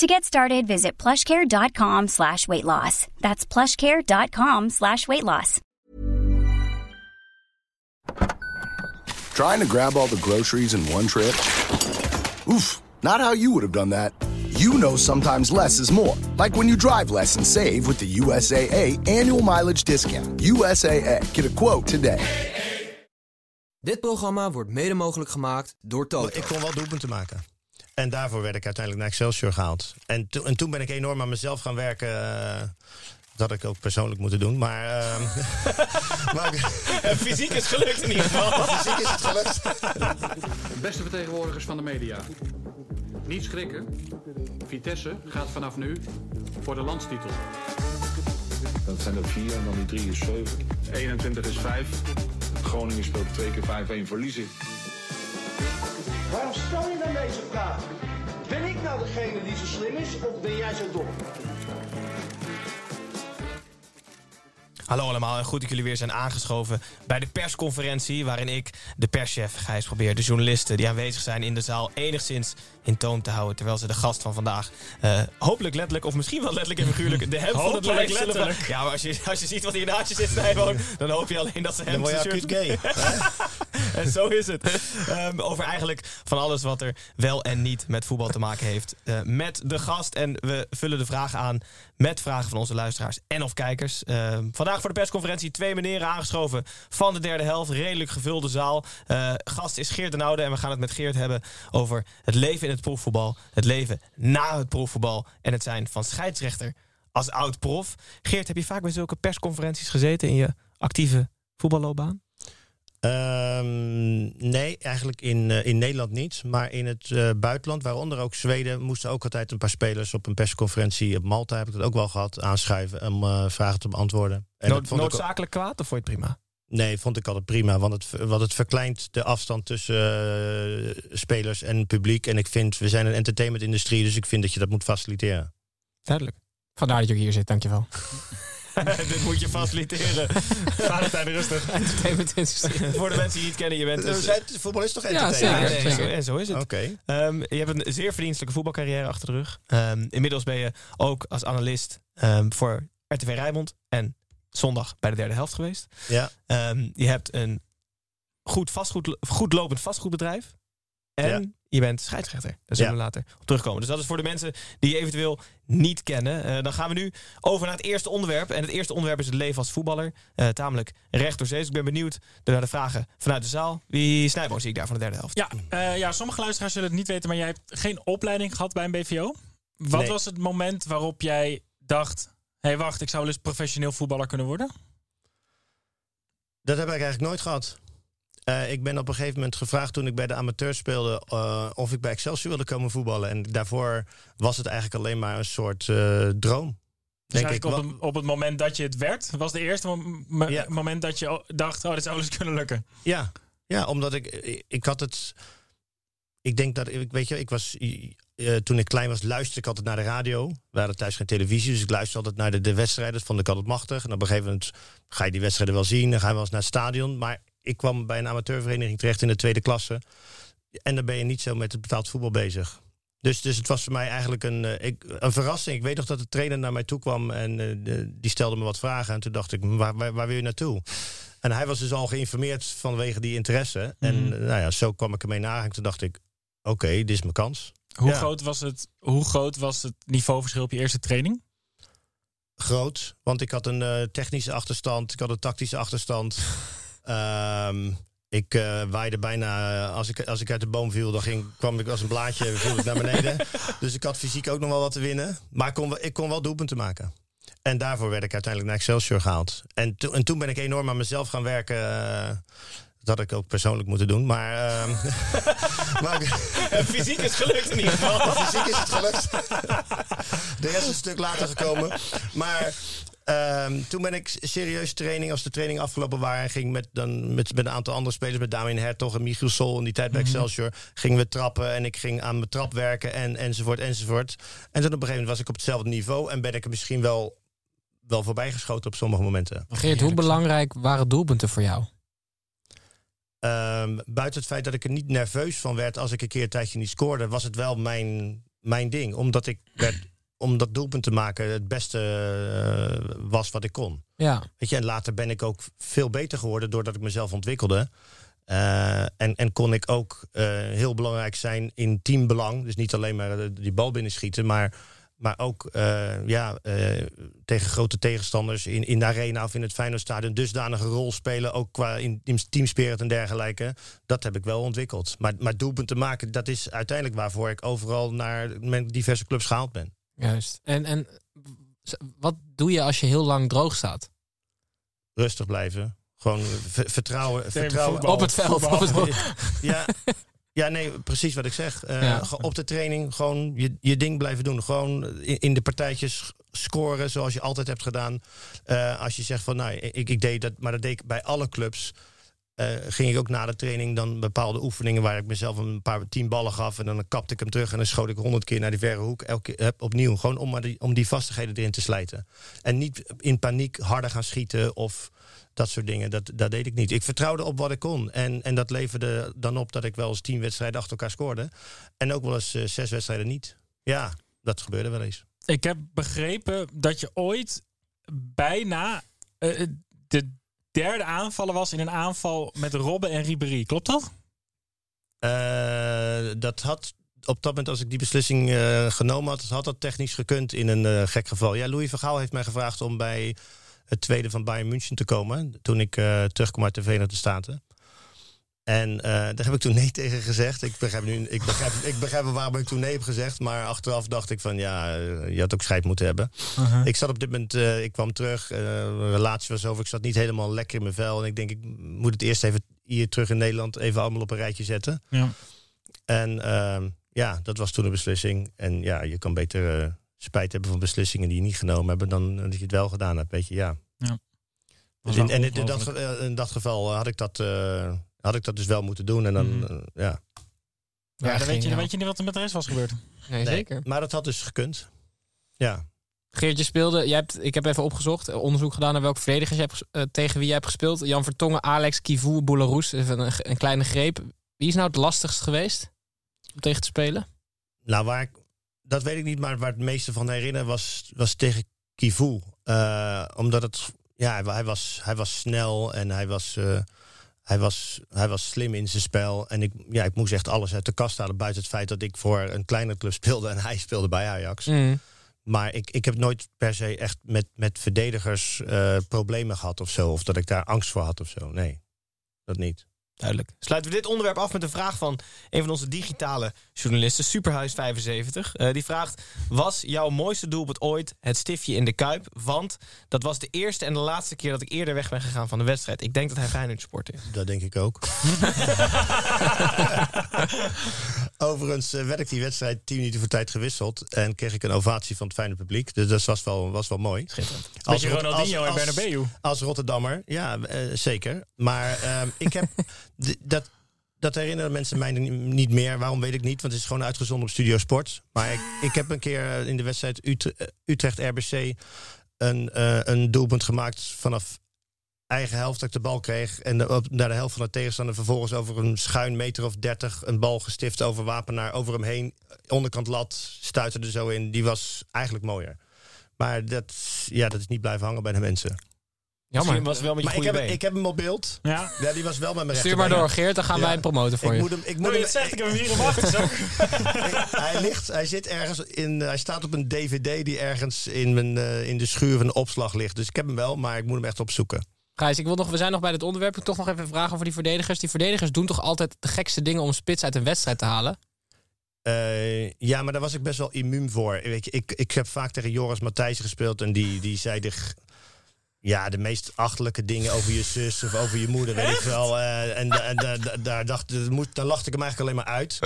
To get started, visit plushcare.com slash weight loss. That's plushcare.com slash weight loss. Trying to grab all the groceries in one trip? Oof, not how you would have done that. You know sometimes less is more. Like when you drive less and save with the USAA annual mileage discount. USAA, get a quote today. Dit programma wordt mede mogelijk gemaakt door Toto. Ik kon wel doelpunten maken. En daarvoor werd ik uiteindelijk naar Excelsior gehaald. En, to en toen ben ik enorm aan mezelf gaan werken. Uh, dat had ik ook persoonlijk moeten doen. Maar, uh, maar fysiek is gelukt in ieder geval. fysiek is het gelukt. Beste vertegenwoordigers van de media. Niet schrikken. Vitesse gaat vanaf nu voor de landstitel. Dat zijn er vier en dan die drie is zeven. 21 is 5. Groningen speelt twee keer 5-1 verliezen. Waarom stel je dan deze vraag? Ben ik nou degene die zo slim is of ben jij zo dom? Hallo allemaal en goed dat jullie weer zijn aangeschoven bij de persconferentie... waarin ik, de perschef Gijs, probeer de journalisten die aanwezig zijn in de zaal... enigszins in toon te houden, terwijl ze de gast van vandaag... Uh, hopelijk letterlijk, of misschien wel letterlijk en figuurlijk... de hem van het lijf zullen... Ja, maar als je, als je ziet wat hier naast je zit, Snijboon... dan hoop je alleen dat ze hem zijn shirt... gay. en zo is het. Um, over eigenlijk van alles wat er wel en niet met voetbal te maken heeft. Uh, met de gast en we vullen de vragen aan met vragen van onze luisteraars en of kijkers. Uh, vandaag voor de persconferentie twee meneren aangeschoven van de derde helft. Redelijk gevulde zaal. Uh, gast is Geert den Oude en we gaan het met Geert hebben over het leven in het proefvoetbal. Het leven na het proefvoetbal en het zijn van scheidsrechter als oud-prof. Geert, heb je vaak bij zulke persconferenties gezeten in je actieve voetballoopbaan? Um, nee, eigenlijk in, uh, in Nederland niet. Maar in het uh, buitenland, waaronder ook Zweden, moesten ook altijd een paar spelers op een persconferentie op Malta, heb ik het ook wel gehad, aanschuiven om uh, vragen te beantwoorden. En Nood, noodzakelijk ook... kwaad of vond je het prima? Nee, vond ik altijd prima. Want het, want het verkleint de afstand tussen spelers en publiek. En ik vind, we zijn een entertainmentindustrie, dus ik vind dat je dat moet faciliteren. Duidelijk. Vandaar dat je ook hier zit, dankjewel. Dit moet je faciliteren. Valentijn, rustig. Entertainment Voor de mensen die je niet kennen, je bent... Dus, voetbal is toch entertainment? Ja, zeker. en zo is het. Okay. Um, je hebt een zeer verdienstelijke voetbalcarrière achter de rug. Um, inmiddels ben je ook als analist um, voor RTV Rijnmond en zondag bij de derde helft geweest. Ja. je hebt een goed, vastgoed, goed lopend vastgoedbedrijf. En ja. je bent scheidsrechter. Daar zullen ja. we later op terugkomen. Dus dat is voor de mensen die je eventueel niet kennen. Uh, dan gaan we nu over naar het eerste onderwerp. En het eerste onderwerp is het leven als voetballer. Uh, tamelijk recht door zee. Dus ik ben benieuwd naar de vragen vanuit de zaal. Wie Snijboom zie ik daar van de derde helft? Ja, uh, ja, sommige luisteraars zullen het niet weten, maar jij hebt geen opleiding gehad bij een BVO. Wat nee. was het moment waarop jij dacht... hé, hey, wacht, ik zou wel eens professioneel voetballer kunnen worden? Dat heb ik eigenlijk nooit gehad. Uh, ik ben op een gegeven moment gevraagd toen ik bij de amateur speelde uh, of ik bij Excelsior wilde komen voetballen. En daarvoor was het eigenlijk alleen maar een soort uh, droom. Dus denk ik. Op, het, op het moment dat je het werd, was het eerste ja. moment dat je dacht: oh, dit zou eens kunnen lukken. Ja, ja omdat ik, ik had het. Ik denk dat ik, weet je, ik was. toen ik klein was, luisterde ik altijd naar de radio. We hadden thuis geen televisie, dus ik luisterde altijd naar de, de wedstrijden. Dat vond ik altijd machtig. En op een gegeven moment ga je die wedstrijden wel zien. Dan ga je wel eens naar het stadion. Maar ik kwam bij een amateurvereniging terecht in de tweede klasse. En dan ben je niet zo met het betaald voetbal bezig. Dus, dus het was voor mij eigenlijk een, uh, ik, een verrassing. Ik weet nog dat de trainer naar mij toe kwam en uh, de, die stelde me wat vragen. En toen dacht ik, waar, waar, waar, wil je naartoe? En hij was dus al geïnformeerd vanwege die interesse. Mm. En uh, nou ja, zo kwam ik ermee na. En toen dacht ik, oké, okay, dit is mijn kans. Hoe, ja. groot was het, hoe groot was het niveauverschil op je eerste training? Groot, want ik had een technische achterstand, ik had een tactische achterstand. Um, ik uh, waaide bijna, als ik, als ik uit de boom viel, dan ging, kwam ik als een blaadje viel ik naar beneden. dus ik had fysiek ook nog wel wat te winnen. Maar ik kon, ik kon wel doelpunten maken. En daarvoor werd ik uiteindelijk naar Excelsior gehaald. En, to, en toen ben ik enorm aan mezelf gaan werken. Uh, dat had ik ook persoonlijk moeten doen. Maar, uh, maar fysiek is gelukt in ieder geval. fysiek is het gelukt. de rest is een stuk later gekomen. Maar Ehm, toen ben ik serieus training, als de training afgelopen waren... en ging met, dan, met, met een aantal andere spelers, met Damien Hertog en Michiel Sol... in die tijd bij Excelsior, gingen we trappen... en ik ging aan mijn trap werken en, enzovoort, enzovoort. En toen op een gegeven moment was ik op hetzelfde niveau... en ben ik er misschien wel, wel voorbij geschoten op sommige momenten. Geert, hoe belangrijk waren doelpunten voor jou? Ehm, buiten het feit dat ik er niet nerveus van werd als ik een keer een tijdje niet scoorde, was het wel mijn, mijn ding. Omdat ik werd, om dat doelpunt te maken het beste eh, was wat ik kon. Ja. Weet je, en later ben ik ook veel beter geworden doordat ik mezelf ontwikkelde. Eh, en, en kon ik ook eh, heel belangrijk zijn in teambelang. Dus niet alleen maar die bal binnenschieten, maar, maar ook ja, tegen grote tegenstanders in, in de arena of in het Feyenoordstadion dusdanige rol spelen. Ook qua in, in teamspirit en dergelijke. Dat heb ik wel ontwikkeld. Maar, maar doelpunten maken, dat is uiteindelijk waarvoor ik overal naar mijn diverse clubs gehaald ben. Juist. En, en wat doe je als je heel lang droog staat? Rustig blijven. Gewoon ver- vertrouwen. Vertrouwen. voetbal. Op het veld. voetbal. Op het- Ja, ja, nee, precies wat ik zeg. Eh, Ja. Op de training gewoon je, je ding blijven doen. Gewoon in, in de partijtjes scoren zoals je altijd hebt gedaan. Eh, als je zegt van, nou, ik, ik deed dat, maar dat deed ik bij alle clubs. Eh, ging ik ook na de training dan bepaalde oefeningen waar ik mezelf een paar tien ballen gaf en dan kapte ik hem terug en dan schoot ik honderd keer naar die verre hoek. Elke keer opnieuw, gewoon om, die, om die vastigheden erin te slijten. En niet in paniek harder gaan schieten of dat soort dingen. Dat, dat deed ik niet. Ik vertrouwde op wat ik kon. En, en dat leverde dan op dat ik wel eens tien wedstrijden achter elkaar scoorde. En ook wel eens eh, zes wedstrijden niet. Ja, dat gebeurde wel eens. Ik heb begrepen dat je ooit bijna eh, de derde aanvaller was in een aanval met Robben en Ribéry. Klopt dat? Eh, dat had op dat moment, als ik die beslissing eh, genomen had, had dat technisch gekund in een eh, gek geval. Ja, Louis Vergaal heeft mij gevraagd om bij het tweede van Bayern München te komen. Toen ik terugkwam uit de Verenigde Staten. En eh, daar heb ik toen nee tegen gezegd. Ik begrijp, nu, ik, begrijp, ik begrijp waarom ik toen nee heb gezegd. Maar achteraf dacht ik van ja, eh, je had ook scheid moeten hebben. Ik zat op dit moment, eh, ik kwam terug. een relatie was over. Ik zat niet helemaal lekker in mijn vel. En ik denk, ik moet het eerst even hier terug in Nederland even allemaal op een rijtje zetten. Ja. En ehm, ja, dat was toen een beslissing. En ja, je kan beter spijt hebben van beslissingen die je niet genomen hebben dan dat je het wel gedaan hebt. Weet je, ja. Ja. Dus in, en in, dat, in dat geval had ik dat, had ik dat dus wel moeten doen. En dan, Mhm. eh, ja. Ja, dan, weet je, dan weet je niet wat er met de rest was gebeurd. Nee, zeker. Maar dat had dus gekund. Ja. Geert, je speelde, jij hebt, ik heb even opgezocht, eh, onderzoek gedaan naar welke verdedigers je hebt, eh, tegen wie je hebt gespeeld. Jan Vertongen, Alex, Kivu, Boularus. Even een, een kleine greep. Wie is nou het lastigst geweest om tegen te spelen? Nou, waar ik, dat weet ik niet, maar waar het meeste van herinner was, was tegen Kivu. Eh, omdat het, ja, hij, hij was, hij was snel en hij was, eh, hij, was, hij was slim in zijn spel. En ik, ja, ik moest echt alles uit de kast halen, buiten het feit dat ik voor een kleine club speelde en hij speelde bij Ajax. Maar ik, ik heb nooit per se echt met, met verdedigers eh, problemen gehad of zo. Of dat ik daar angst voor had of zo. Nee, dat niet. Duidelijk. Sluiten we dit onderwerp af met een vraag van een van onze digitale journalisten, Superhuis75. Eh, die vraagt: Was jouw mooiste doelpunt ooit het stiftje in de kuip? Want dat was de eerste en de laatste keer dat ik eerder weg ben gegaan van de wedstrijd. Ik denk dat hij Feyenoord sport is. Dat denk ik ook. Overigens eh, werd ik die wedstrijd tien minuten voor tijd gewisseld. En kreeg ik een ovatie van het fijne publiek. Dus dat was wel, was wel mooi. Schitterend. Beetje Rot- Ronaldinho en Bernabeu. Als Rotterdammer, ja, eh, zeker. Maar ehm, ik heb... dat, dat herinneren mensen mij niet- meer. Waarom weet ik niet, want het is gewoon uitgezonden op Studio Sport. Maar ik, ik heb een keer eh, in de wedstrijd Utre- Utrecht-RBC... Een, eh, een doelpunt gemaakt vanaf eigen helft dat ik de bal kreeg. En de, op, naar de helft van de tegenstander vervolgens over een schuin meter of dertig... een bal gestift over Wapenaar, over hem heen. Onderkant lat, stuitte er zo in. Die was eigenlijk mooier. Maar dat, ja, dat is niet blijven hangen bij de mensen. Misschien was wel met je Maar ik heb, ik heb hem op beeld. Ja. Ja, die was wel met mijn Stuur maar door, Geert, dan gaan Ja. wij hem promoten voor Ik je. moet hem, ik moet je hem, het zegt, ik heb hem hier in hij ligt, hij zit ergens in, hij staat op een DVD die ergens in, mijn, eh, in de schuur van de opslag ligt. Dus ik heb hem wel, maar ik moet hem echt opzoeken. Gijs, ik wil nog, we zijn nog bij dit onderwerp. Ik toch nog even vragen over die verdedigers. Die verdedigers doen toch altijd de gekste dingen om spits uit een wedstrijd te halen? Eh, ja, maar daar was ik best wel immuun voor. Je, ik, ik heb vaak tegen Joris Matthijs gespeeld en die, die zei Ja, de meest achterlijke dingen over je zus of over je moeder, weet ik wel. eh, en da- en da- da- daar, dacht, daar lachte ik hem eigenlijk alleen maar uit.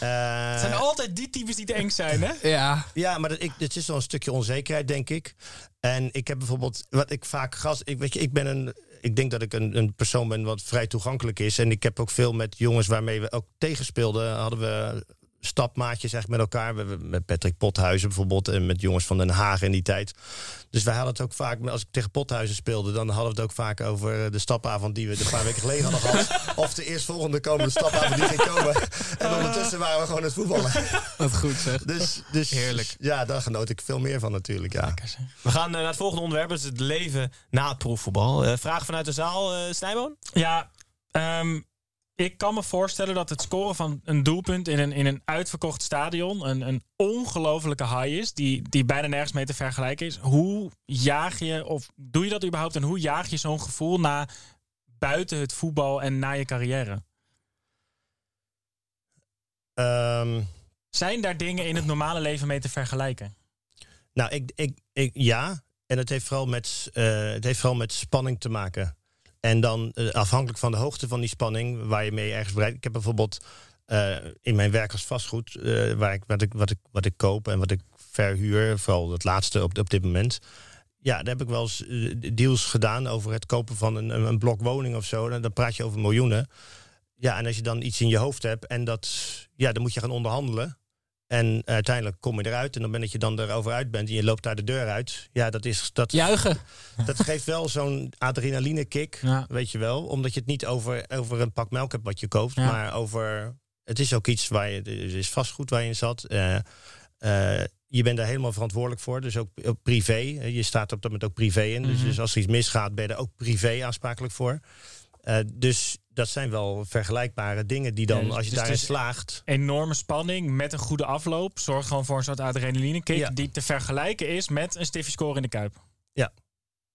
Eh, Het zijn altijd die types die te eng zijn, hè? Ja. Ja, maar dat, ik, het is wel een stukje onzekerheid, denk ik. En ik heb bijvoorbeeld, wat ik vaak gast, ik, weet je, ik ben een, ik denk dat ik een, een persoon ben wat vrij toegankelijk is. En ik heb ook veel met jongens waarmee we ook tegenspeelden, hadden we stapmaatjes eigenlijk met elkaar. We met Patrick Pothuizen bijvoorbeeld en met jongens van Den Haag in die tijd. Dus wij hadden het ook vaak, als ik tegen Pothuizen speelde, dan hadden we het ook vaak over de stapavond die we een paar weken geleden hadden gehad. Of de eerstvolgende komende stapavond die ging komen. En ondertussen waren we gewoon aan het voetballen. Wat goed zeg. Dus, dus Heerlijk. Ja, daar genoot ik veel meer van natuurlijk. Ja. We gaan eh, naar het volgende onderwerp. Dat is het leven na het proefvoetbal. Eh, vraag vanuit de zaal, eh Snijboon? Ja, ehm, ik kan me voorstellen dat het scoren van een doelpunt in een, in een uitverkocht stadion een, een ongelofelijke high is, die, die bijna nergens mee te vergelijken is. Hoe jaag je, of doe je dat überhaupt, en hoe jaag je zo'n gevoel na buiten het voetbal en na je carrière? Ehm, Zijn daar dingen in het normale leven mee te vergelijken? nou, ik, ik, ik, ja. En het heeft, vooral met, eh, het heeft vooral met spanning te maken. En dan eh, afhankelijk van de hoogte van die spanning waar je mee ergens bereikt. Ik heb bijvoorbeeld eh, in mijn werk als vastgoed, eh, waar ik, wat, ik, wat, ik, wat ik koop en wat ik verhuur, vooral het laatste op, op dit moment. Ja, daar heb ik wel eens deals gedaan over het kopen van een, een blok woning of zo. Dan, dan praat je over miljoenen. Ja, en als je dan iets in je hoofd hebt en dat, ja, dan moet je gaan onderhandelen. En uiteindelijk kom je eruit. En op het moment dat je dan erover uit bent en je loopt daar de deur uit. Ja, dat, is, dat, Juichen. dat geeft wel zo'n adrenaline kick. Ja. Weet je wel. Omdat je het niet over, over een pak melk hebt wat je koopt. Ja. Maar over. Het is ook iets waar je. Het is vastgoed waar je in zat. Eh, eh, je bent daar helemaal verantwoordelijk voor. Dus ook, ook privé. Je staat op dat moment ook privé in. dus, Mhm. dus als er iets misgaat, ben je er ook privé aansprakelijk voor. Eh, dus dat zijn wel vergelijkbare dingen die dan, Ja, dus- als je dus daarin is- slaagt. Enorme spanning met een goede afloop zorgt gewoon voor een soort adrenaline kick Ja. die te vergelijken is met een stiffje score in de kuip.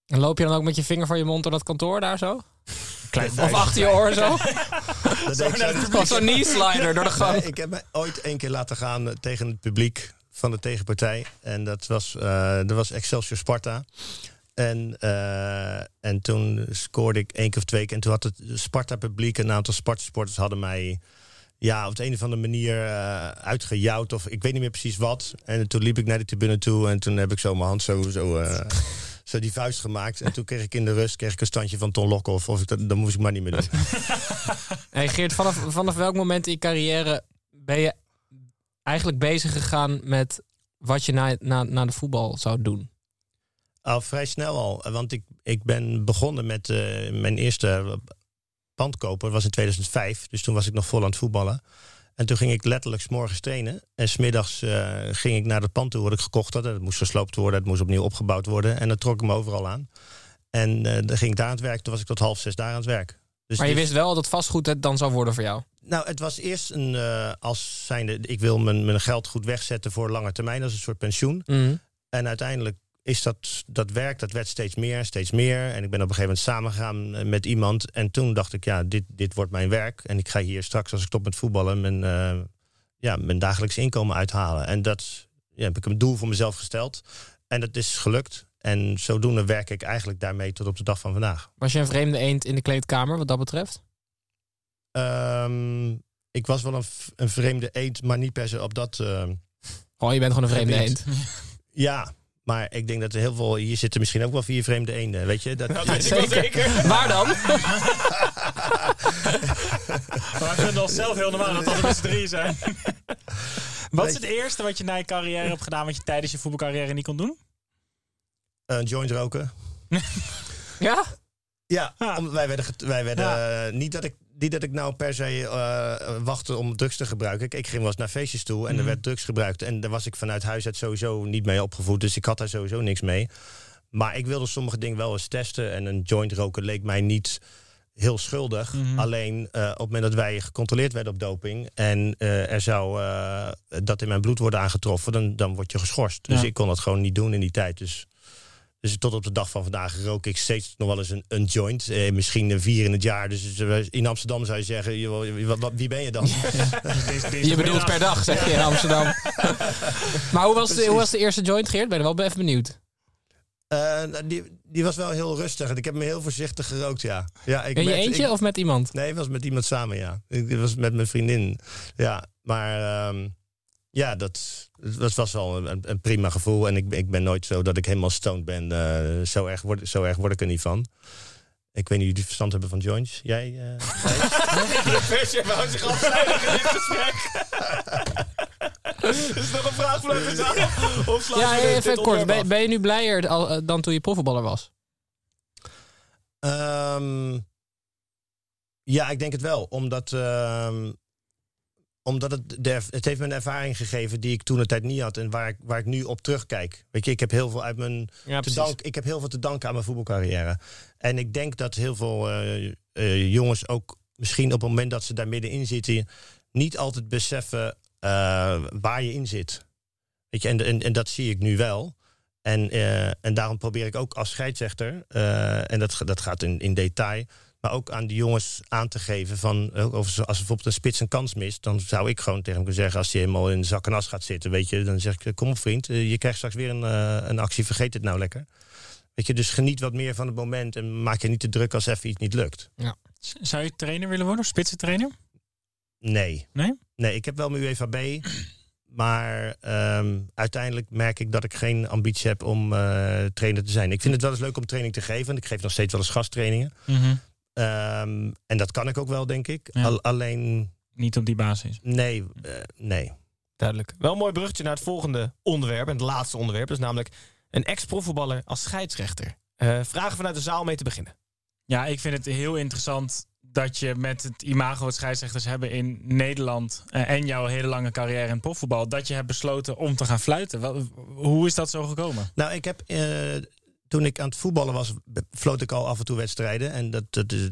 En loop je dan ook met je vinger voor je mond door dat kantoor daar zo? Klein Of achter je oor zo? Dat ik zo'n knee slider door de gang. Nee, ik heb me ooit één keer laten gaan tegen het publiek van de tegenpartij. En dat was, eh, dat was Excelsior Sparta. En, eh, en toen scoorde ik één keer of twee keer. En toen had het Sparta-publiek, een aantal Sparta-sporters hadden mij... Ja, op de een of andere manier eh uitgejouwd of ik weet niet meer precies wat. En toen liep ik naar de tribune toe en toen heb ik zo mijn hand zo, zo, eh, zo die vuist gemaakt. En toen kreeg ik in de rust kreeg ik een standje van Ton Lokhoff. Of ik dat, dat moest ik maar niet meer doen. Hey Geert, vanaf, vanaf welk moment in je carrière ben je eigenlijk bezig gegaan met wat je na, na, na de voetbal zou doen? Al vrij snel al. Want ik, ik ben begonnen met eh, mijn eerste pandkoper. Dat was in 2005. Dus toen was ik nog vol aan het voetballen. En toen ging ik letterlijk 's morgens trainen. En smiddags uh, ging ik naar het pand toe wat ik gekocht had. Het moest gesloopt worden. Het moest opnieuw opgebouwd worden. En dan trok ik me overal aan. En uh, dan ging ik daar aan het werk. Toen was ik tot half zes daar aan het werk. Dus maar je dit- wist wel dat vastgoed het dan zou worden voor jou? Nou, het was eerst een, uh, als zijnde, ik wil mijn, mijn geld goed wegzetten voor lange termijn, als een soort pensioen. Mm. En uiteindelijk is dat, dat werk, dat werd steeds meer, steeds meer. En ik ben op een gegeven moment samengegaan eh, met iemand. En toen dacht ik, ja, dit, dit wordt mijn werk. En ik ga hier straks, als ik stop met voetballen, mijn, uh, ja, mijn dagelijks inkomen uithalen. En dat ja, heb ik een doel voor mezelf gesteld. En dat is gelukt. En zodoende werk ik eigenlijk daarmee tot op de dag van vandaag. Was je een vreemde eend in de kleedkamer wat dat betreft? Um, ik was wel een, een, vreemde eend, maar niet per se op dat. Uh, oh, je bent gewoon een vreemde eend. Ja, maar ik denk dat er heel veel. Hier zitten misschien ook wel vier vreemde eenden. Weet je? Dat, dat weet ik wel zeker. Waar dan? maar ik vind het al zelf heel normaal dat dat er z'n drie zijn. wat is het eerste wat je na je carrière hebt gedaan, wat je tijdens je voetbalcarrière niet kon doen? Een joint roken. ja? Ja, om, wij werden, wij werden ja. uh, niet dat ik niet dat ik nou per se uh, wachtte om drugs te gebruiken. Ik, ik ging wel eens naar feestjes toe en mm. er werd drugs gebruikt. En daar was ik vanuit huis uit sowieso niet mee opgevoed. Dus ik had daar sowieso niks mee. Maar ik wilde sommige dingen wel eens testen. En een joint roken leek mij niet heel schuldig. Mhm. Alleen uh, op het moment dat wij gecontroleerd werden op doping... en uh, er zou uh, dat in mijn bloed worden aangetroffen... dan, dan word je geschorst. Dus ik kon dat gewoon niet doen in die tijd. Dus... Dus tot op de dag van vandaag rook ik steeds nog wel eens een, een joint. Eh, misschien een vier in het jaar. Dus in Amsterdam zou je zeggen, wie ben je dan? je bedoelt per dag, zeg je in Amsterdam. maar hoe was, de, hoe was de eerste joint, Geert? Ben je wel even benieuwd? Eh, die, die was wel heel rustig en ik heb me heel voorzichtig gerookt, ja. ja ik Ben je merkte- eentje ik- of met iemand? Nee, ik was met iemand samen, ja. Ik ik was met mijn vriendin. Ja, maar ehm, ja, dat, dat was wel een, een prima gevoel. En ik, ben- ik ben nooit zo dat ik helemaal stoned ben. Eh, zo, erg word, zo erg word ik er niet van. Ik weet niet of jullie verstand hebben van joints. Jij? eh, De wou zich afzijden in dit gesprek. Is nog een vraag vanuit de zaal? Of Ja, even kort. Ben, je nu blijer al- eh, dan toen je profvoetballer was? Ehm, ja, ik denk het wel. Omdat, ehm, omdat het, de, het heeft me een ervaring gegeven die ik toen de tijd niet had. En waar ik, waar ik nu op terugkijk. Weet je, ik heb heel veel uit mijn Ja, te ik heb heel veel te danken aan mijn voetbalcarrière. En ik denk dat heel veel eh, eh, jongens ook misschien op het moment dat ze daar middenin zitten, niet altijd beseffen eh, waar je in zit. Weet je, en, en, en dat zie ik nu wel. En, en daarom probeer ik ook als scheidsrechter, en dat, dat gaat in, in detail, maar ook aan die jongens aan te geven van, eh, of als bijvoorbeeld een spits een kans mist, dan zou ik gewoon tegen hem kunnen zeggen, als hij helemaal in de zak en as gaat zitten, weet je, dan zeg ik, kom op vriend, eh, je krijgt straks weer een, eh, een actie, vergeet het nou lekker. Weet je, dus geniet wat meer van het moment en maak je niet te druk als even iets niet lukt. Z- Zou je trainer willen worden? Spitsentrainer? Nee. Nee? Nee, ik heb wel mijn UEVB. Maar ehm, uiteindelijk merk ik dat ik geen ambitie heb om eh, trainer te zijn. Ik vind het wel eens leuk om training te geven. En ik geef nog steeds wel eens gasttrainingen. Mhm. Ehm, en dat kan ik ook wel, denk ik. Ja. Al- alleen, Niet op die basis. nee, eh, nee. Duidelijk. Wel een mooi bruggetje naar het volgende onderwerp. En het laatste onderwerp. Is namelijk een ex-profvoetballer als scheidsrechter. Eh, vragen vanuit de zaal mee te beginnen. Ja, ik vind het heel interessant dat je met het imago wat scheidsrechters hebben in Nederland eh, en jouw hele lange carrière in het profvoetbal, dat je hebt besloten om te gaan fluiten. Hoe is dat zo gekomen? Nou, ik heb eh, toen ik aan het voetballen was, floot ik al af en toe wedstrijden. En dat, dat is,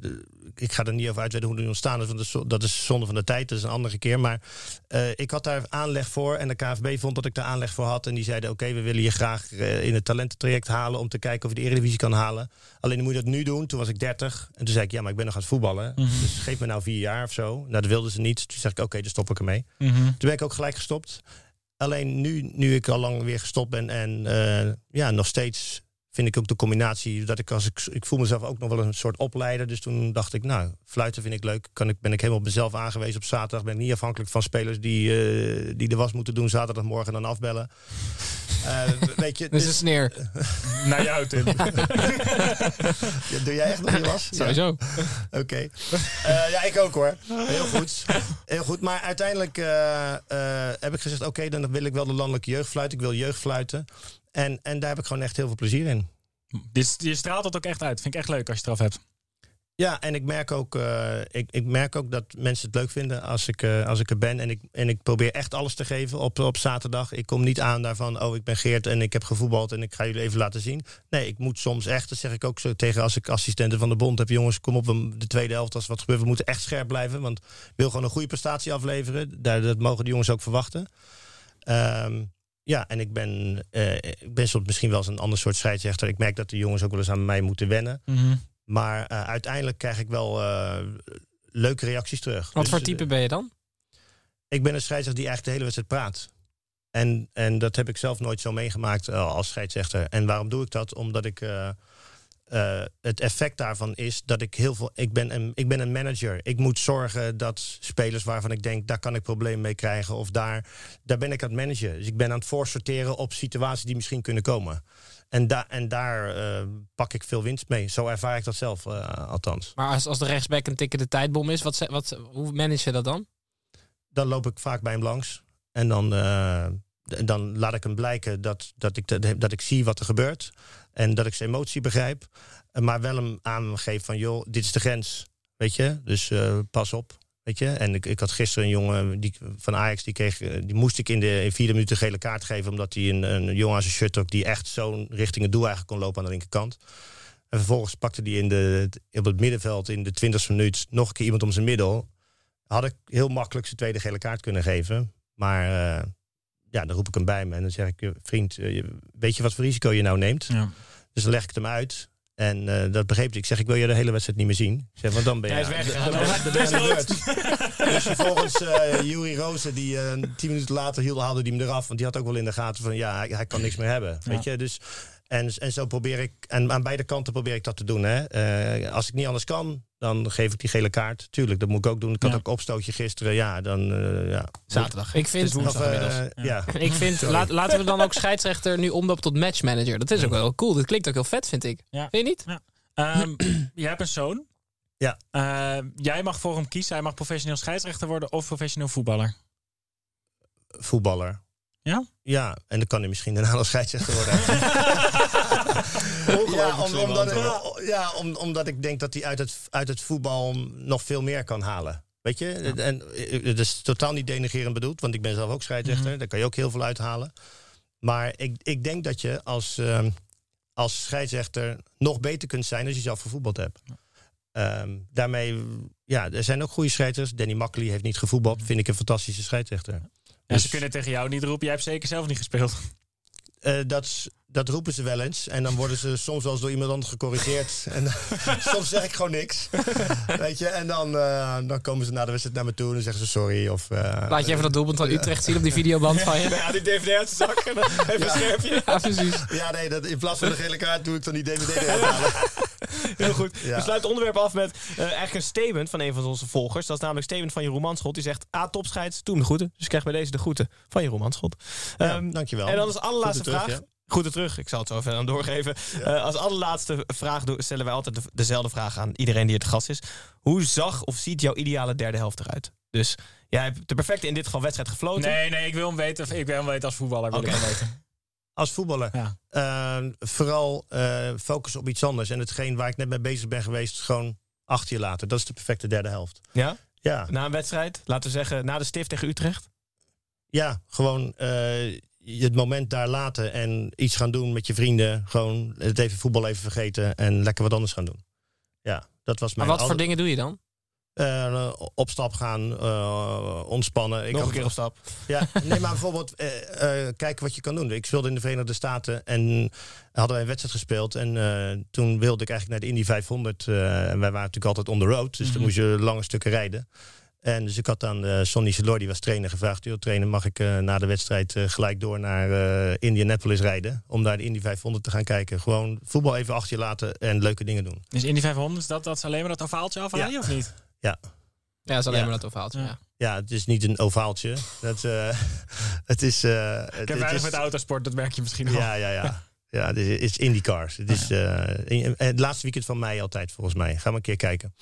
ik ga er niet over uitweiden hoe die ontstaan is, want dat is, zonde van de tijd. Dat is een andere keer. Maar eh, ik had daar aanleg voor en de KVB vond dat ik daar aanleg voor had. En die zeiden, oké, we willen je graag eh, in het talententraject halen om te kijken of je de Eredivisie kan halen. Alleen dan moet je dat nu doen. Toen was ik 30. En toen zei ik, ja, maar ik ben nog aan het voetballen. Mhm. Dus geef me nou vier jaar of zo. Nou, dat wilden ze niet. Toen zeg ik, oké, dan stop ik ermee. Mhm. Toen ben ik ook gelijk gestopt. Alleen nu, nu ik al lang weer gestopt ben en eh, ja, nog steeds vind ik ook de combinatie dat ik als ik, ik voel mezelf ook nog wel een soort opleider. Dus toen dacht ik, nou, fluiten vind ik leuk. Kan ik, ben ik helemaal op mezelf aangewezen op zaterdag. Ben ik niet afhankelijk van spelers die, eh, die de was moeten doen zaterdagmorgen en dan afbellen. Eh, weet je, Dat is een sneer. Naar jou, Tim. Ja, Doe jij echt nog die was? Ja. Sowieso. Oké. Eh, ja, ik ook hoor. Heel goed. Heel goed. Maar uiteindelijk eh, eh, heb ik gezegd: oké, dan wil ik wel de landelijke jeugdfluit. Ik wil jeugdfluiten. En, en daar heb ik gewoon echt heel veel plezier in. Dit, je straalt het ook echt uit. Vind ik echt leuk als je het eraf hebt. Ja, en ik merk ook, eh, ik, ik merk ook dat mensen het leuk vinden als ik, eh, als ik er ben. En ik, en ik probeer echt alles te geven op, op zaterdag. Ik kom niet aan daarvan, oh, ik ben Geert en ik heb gevoetbald en ik ga jullie even laten zien. Nee, ik moet soms echt, dat zeg ik ook zo tegen als ik assistenten van de bond heb. Jongens, kom op, de tweede helft als wat gebeurt. We moeten echt scherp blijven, want ik wil gewoon een goede prestatie afleveren. Daar, dat mogen de jongens ook verwachten. Ehm, ja, en ik ben, eh, ik ben soms misschien wel eens een ander soort scheidsrechter. Ik merk dat de jongens ook wel eens aan mij moeten wennen. Maar eh, uiteindelijk krijg ik wel eh, leuke reacties terug. Wat Dus, voor type eh, ben je dan? ik ben een scheidsrechter die eigenlijk de hele wedstrijd praat. En, en dat heb ik zelf nooit zo meegemaakt als scheidsrechter. En waarom doe ik dat? Omdat ik. het effect daarvan is dat ik heel veel. Ik ben, een, ik ben een manager. Ik moet zorgen dat spelers waarvan ik denk, daar kan ik problemen mee krijgen. Of daar, daar ben ik aan het managen. Dus ik ben aan het voorsorteren op situaties die misschien kunnen komen. En, da en daar eh, pak ik veel winst mee. Zo ervaar ik dat zelf, eh, althans. Maar als, als de rechtsback een tikkende tijdbom is, wat, wat, hoe manage je dat dan? dan loop ik vaak bij hem langs. En dan, eh, dan laat ik hem blijken dat, dat, ik, dat, dat ik zie wat er gebeurt. En dat ik zijn emotie begrijp. Maar wel hem aangeef van, joh, dit is de grens. Weet je? Dus pas op. Weet je? En ik, ik had gisteren een jongen die, van Ajax, die, kreeg, eh, die moest ik in de in vierde minuut een gele kaart geven. Omdat hij een, een jongen aan zijn shirt trok die echt zo richting het doel eigenlijk kon lopen aan de linkerkant. En vervolgens pakte hij in de, op het middenveld in de twintigste minuut nog een keer iemand om zijn middel had ik heel makkelijk zijn tweede gele kaart kunnen geven. Maar eh, ja, dan roep ik hem bij me en dan zeg ik, vriend, eh, weet je wat voor risico je nou neemt? Ja. Dus dan leg ik het hem uit. En eh, dat begreep hij. Ik zeg, ik wil je de hele wedstrijd niet meer zien. Ik zeg, want dan ben je... Hij is. Dan, ben je beurt. Dus vervolgens eh Juri Rozen, die eh, tien minuten later hield, haalde die hem eraf. Want die had ook wel in de gaten van, ja, hij, hij kan niks meer hebben. Weet je, dus... En, en zo probeer ik, en aan beide kanten probeer ik dat te doen. Hè. Eh, als ik niet anders kan, dan geef ik die gele kaart. Tuurlijk, dat moet ik ook doen. Ik had Ja. ook opstootje gisteren. Ja, dan eh, ja. Zaterdag. Ik vind, Of, eh, ja. ik vind laat, laten we dan ook scheidsrechter nu omdopen tot matchmanager. Dat is ook wel cool. Dat klinkt ook heel vet, vind ik. Ja. Vind je niet? Ehm, jij hebt een zoon. Ja. Eh, jij mag voor hem kiezen. Hij mag professioneel scheidsrechter worden of professioneel voetballer. voetballer. Ja? Ja, en dan kan hij misschien daarna nog scheidsrechter worden. ja, om, omdat, antwoord. ja om, omdat ik denk dat hij uit het, uit het voetbal nog veel meer kan halen. Weet je? En eh, het is totaal niet denigerend bedoeld, want ik ben zelf ook scheidsrechter. Daar kan je ook heel veel uithalen. Maar ik, ik denk dat je als, ehm, als scheidsrechter nog beter kunt zijn als je zelf gevoetbald hebt. Ehm, daarmee, ja, er zijn ook goede scheidsrechters. Danny Makkely heeft niet gevoetbald. Vind ik een fantastische scheidsrechter. Dus- ze kunnen tegen jou niet roepen. Jij hebt zeker zelf niet gespeeld. Eh, dat, dat roepen ze wel eens. En dan worden ze soms wel eens door iemand anders gecorrigeerd. en soms zeg ik gewoon niks. Weet je, en dan, eh, dan komen ze na de wedstrijd naar me toe en zeggen ze sorry. Of, eh, Laat je even dat doelpunt van Utrecht zien op die videoband van je. Ja, die DVD uit de zak en dan even een scherpje. Ja, precies. Ja, nee, dat, in plaats van de gele kaart doe ik dan die DVD eruit halen. Heel goed. Ja. We sluiten het onderwerp af met eh, eigenlijk een statement van een van onze volgers. Dat is namelijk een statement van Jeroen Manschot. Die zegt, A, topscheids, doe hem de groeten. Dus ik krijg bij deze de groeten van Jeroen Manschot. Ja, Ehm, dankjewel. En dan als allerlaatste terug, vraag. Groeten terug, ik zal het zo verder aan doorgeven. Eh, als allerlaatste vraag doen- stellen wij altijd de- dezelfde vraag aan iedereen die het gast is. Hoe zag of ziet jouw ideale derde helft eruit? Dus jij hebt de perfecte in dit geval wedstrijd gefloten. Nee, nee, ik wil hem weten. Ik wil hem weten als voetballer. Wil Oké. ik hem weten. Als voetballer. Ja. Eh, vooral eh focus op iets anders. En hetgeen waar ik net mee bezig ben geweest, gewoon acht je later. Dat is de perfecte derde helft. Ja? Ja, Na een wedstrijd, laten we zeggen, na de stift tegen Utrecht. ja gewoon eh, het moment daar laten en iets gaan doen met je vrienden. Gewoon het even voetbal even vergeten en lekker wat anders gaan doen. Ja, dat was Maar mijn... wat voor dingen doe je dan? Eh, op stap gaan, eh, ontspannen. Ik Nog een keer op stap. Ja, nee, maar bijvoorbeeld eh, eh, kijken wat je kan doen. Ik speelde in de Verenigde Staten en hadden wij een wedstrijd gespeeld. En eh, toen wilde ik eigenlijk naar de Indy 500. eh, en wij waren natuurlijk altijd on the road, dus dan moest je lange stukken rijden. En dus ik had aan eh, Sonny Selor, die was trainer, gevraagd... Joh, trainer, mag ik eh, na de wedstrijd eh, gelijk door naar eh, Indianapolis rijden... om daar de Indy 500 te gaan kijken. Gewoon voetbal even achter je laten en leuke dingen doen. Dus in die 500, is dat, dat is alleen maar dat ovaaltje afhalen Ja. of niet? Ja, dat is alleen Ja. maar dat ovaaltje. Ja. Ja. Ja, het is niet een ovaaltje. Dat, eh, het is... eh, Ik heb weinig is- met autosport, dat merk je misschien al. Ja, ja, ja. Ja, het is, IndyCars. Het is eh, in- het laatste weekend van mei altijd, volgens mij. Ga maar een keer kijken.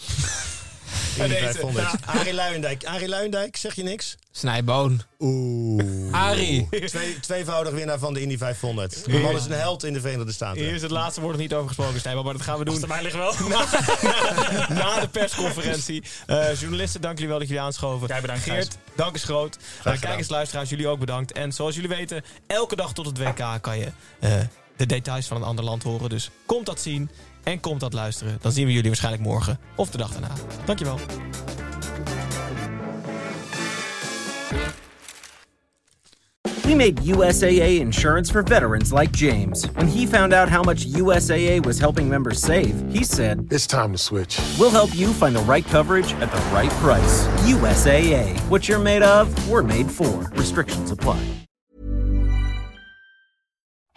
Indy deze, 500. Arie Luijendijk. Arie Luijendijk, zeg je niks? Snijboon. Oeh. Arie. Twee, tweevoudig winnaar van de Indy 500. De man is een held in de Verenigde Staten. Hier is het laatste woord nog niet over gesproken, Stijbal, maar dat gaan we doen mij ligt wel. na, na, na de persconferentie. Eh, journalisten, dank jullie wel dat jullie aanschoven. Jij bedankt, Geert, dank is groot. Uh, kijkers, luisteraars, jullie ook bedankt. En zoals jullie weten, elke dag tot het WK kan je eh, de details van een ander land horen. Dus komt dat zien en komt dat luisteren. Dan zien we jullie waarschijnlijk morgen of de dag daarna. Dankjewel. We made USAA insurance for veterans like James. When he found out how much USAA was helping members save, he said, It's time to switch. We'll help you find the right coverage at the right price. USAA. What you're made of, we're made for. Restrictions apply.